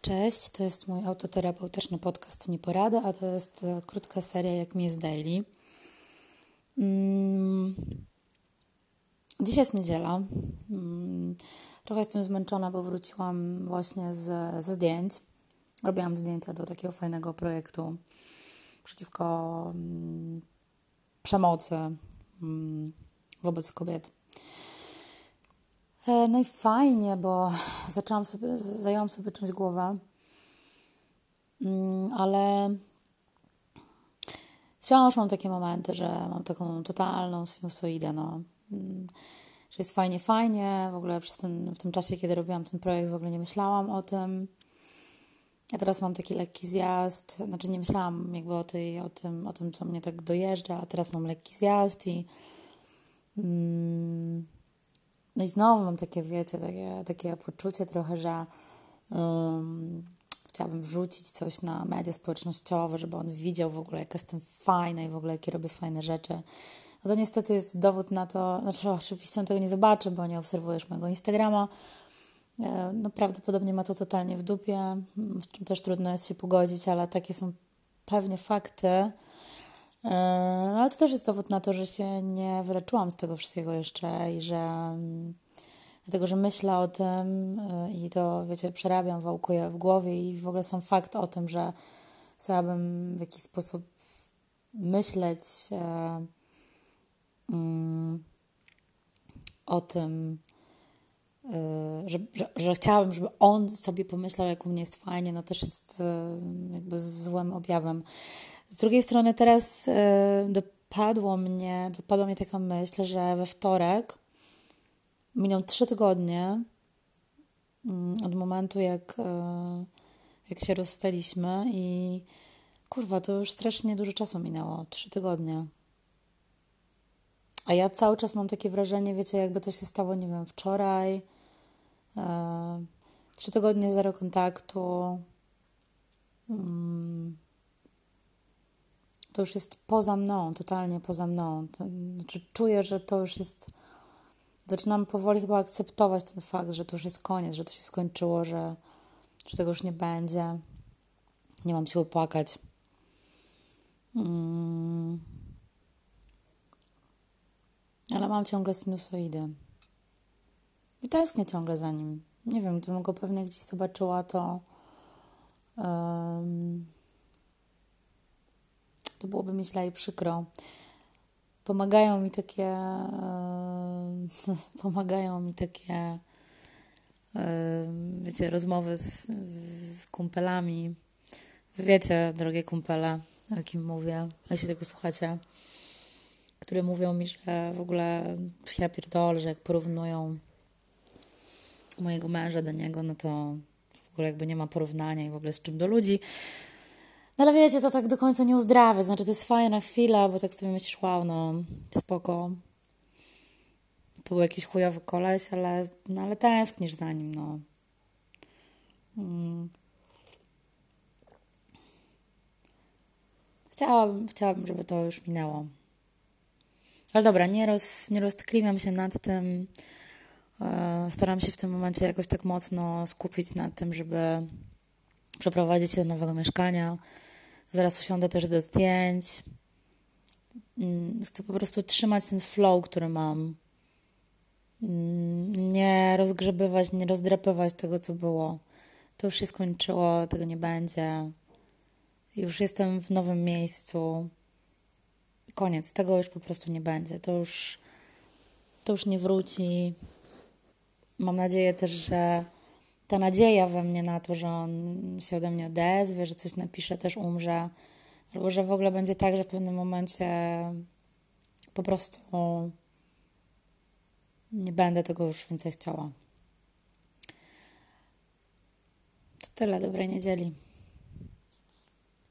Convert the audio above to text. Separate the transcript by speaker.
Speaker 1: Cześć, to jest mój autoterapeutyczny podcast Nieporady, a to jest e, krótka seria Jak mi jest daily. Mm. Dzisiaj jest niedziela. Mm. Trochę jestem zmęczona, bo wróciłam właśnie z, ze zdjęć. Robiłam zdjęcia do takiego fajnego projektu przeciwko mm, przemocy wobec kobiet. E, no i fajnie, bo zaczęłam sobie, zajęłam sobie czymś głowę, mm, ale wciąż mam takie momenty, że mam taką totalną sinusoidę, no. Mm, że jest fajnie, fajnie. W ogóle przez ten, w tym czasie, kiedy robiłam ten projekt, w ogóle nie myślałam o tym. Ja teraz mam taki lekki zjazd, znaczy nie myślałam jakby o, tej, o, tym, o tym, co mnie tak dojeżdża, a teraz mam lekki zjazd i mm, no i znowu mam takie, wiecie, takie, takie poczucie trochę, że um, chciałabym wrzucić coś na media społecznościowe, żeby on widział w ogóle, jak jestem fajna i w ogóle jakie robię fajne rzeczy. No to niestety jest dowód na to, znaczy oczywiście on tego nie zobaczy, bo nie obserwujesz mojego Instagrama. E, no prawdopodobnie ma to totalnie w dupie, z czym też trudno jest się pogodzić, ale takie są pewnie fakty. E, ale to też jest dowód na to, że się nie wyleczyłam z tego wszystkiego jeszcze i że mm, dlatego, że myślę o tym e, i to, wiecie, przerabiam, wałkuję w głowie i w ogóle sam fakt o tym, że chciałabym w jakiś sposób myśleć e, mm, o tym, że, że, że chciałabym, żeby on sobie pomyślał, jak u mnie jest fajnie, no też jest jakby złym objawem. Z drugiej strony teraz e, dopadło mnie, dopadła mnie taka myśl, że we wtorek miną trzy tygodnie mm, od momentu, jak, e, jak się rozstaliśmy i kurwa, to już strasznie dużo czasu minęło. Trzy tygodnie. A ja cały czas mam takie wrażenie, wiecie, jakby to się stało, nie wiem, wczoraj. E, trzy tygodnie zero kontaktu. To już jest poza mną, totalnie poza mną. To, znaczy czuję, że to już jest. Zaczynam powoli chyba akceptować ten fakt, że to już jest koniec, że to się skończyło, że, że tego już nie będzie. Nie mam siły płakać. Mm. Ale mam ciągle sinusoidy. I tęsknię ciągle za nim. Nie wiem, gdybym go pewnie gdzieś zobaczyła, to. Um, to byłoby mi źle i przykro. Pomagają mi takie, e, pomagają mi takie, e, wiecie, rozmowy z, z kumpelami. Wiecie, drogie kumpele, o jakim mówię, jeśli tego słuchacie, które mówią mi, że w ogóle ja pierdolę, że jak porównują mojego męża do niego, no to w ogóle jakby nie ma porównania i w ogóle z czym do ludzi. No ale wiecie, to tak do końca nie uzdrawia. Znaczy, to jest fajne na chwilę, bo tak sobie myślisz, wow, no, spoko. To był jakiś chujowy koleś, ale, no, ale tęsknisz za nim, no. Hmm. Chciałabym, chciałabym, żeby to już minęło. Ale dobra, nie, roz, nie roztkliwiam się nad tym. E, staram się w tym momencie jakoś tak mocno skupić nad tym, żeby przeprowadzić się do nowego mieszkania, Zaraz usiądę też do zdjęć. Mm, chcę po prostu trzymać ten flow, który mam. Mm, nie rozgrzebywać, nie rozdrapywać tego, co było. To już się skończyło, tego nie będzie. Już jestem w nowym miejscu. Koniec, tego już po prostu nie będzie. To już, to już nie wróci. Mam nadzieję też, że ta nadzieja we mnie na to, że on się ode mnie odezwie, że coś napisze, też umrze, albo że w ogóle będzie tak, że w pewnym momencie po prostu nie będę tego już więcej chciała. To tyle, dobrej niedzieli.